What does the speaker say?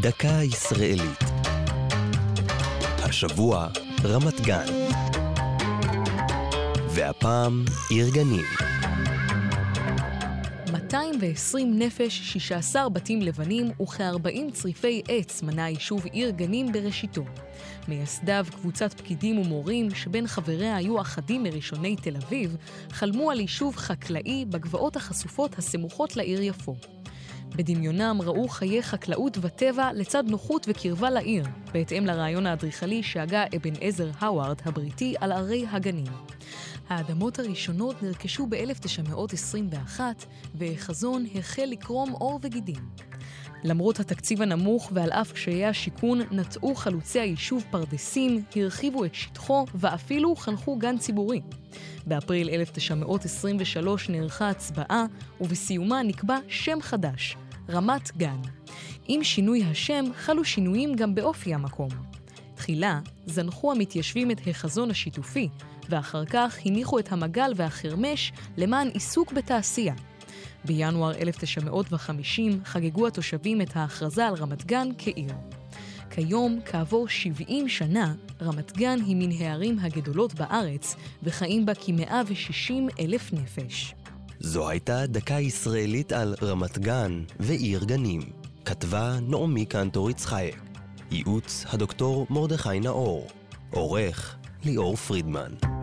דקה ישראלית. השבוע רמת גן. והפעם עיר גנים. 220 נפש, 16 בתים לבנים וכ-40 צריפי עץ מנה היישוב עיר גנים בראשיתו. מייסדיו, קבוצת פקידים ומורים, שבין חבריה היו אחדים מראשוני תל אביב, חלמו על יישוב חקלאי בגבעות החשופות הסמוכות לעיר יפו. בדמיונם ראו חיי חקלאות וטבע לצד נוחות וקרבה לעיר, בהתאם לרעיון האדריכלי שהגה אבן עזר האווארד הבריטי על ערי הגנים. האדמות הראשונות נרכשו ב-1921, והחזון החל לקרום עור וגידים. למרות התקציב הנמוך ועל אף קשיי השיכון, נטעו חלוצי היישוב פרדסים, הרחיבו את שטחו ואפילו חנכו גן ציבורי. באפריל 1923 נערכה הצבעה, ובסיומה נקבע שם חדש, רמת גן. עם שינוי השם חלו שינויים גם באופי המקום. תחילה זנחו המתיישבים את החזון השיתופי, ואחר כך הניחו את המגל והחרמש למען עיסוק בתעשייה. בינואר 1950 חגגו התושבים את ההכרזה על רמת גן כעיר. כיום, כעבור 70 שנה, רמת גן היא מן הערים הגדולות בארץ, וחיים בה כ-160 אלף נפש. זו הייתה דקה ישראלית על רמת גן ועיר גנים. כתבה נעמי קנטור יצחייק. ייעוץ הדוקטור מרדכי נאור. עורך ליאור פרידמן.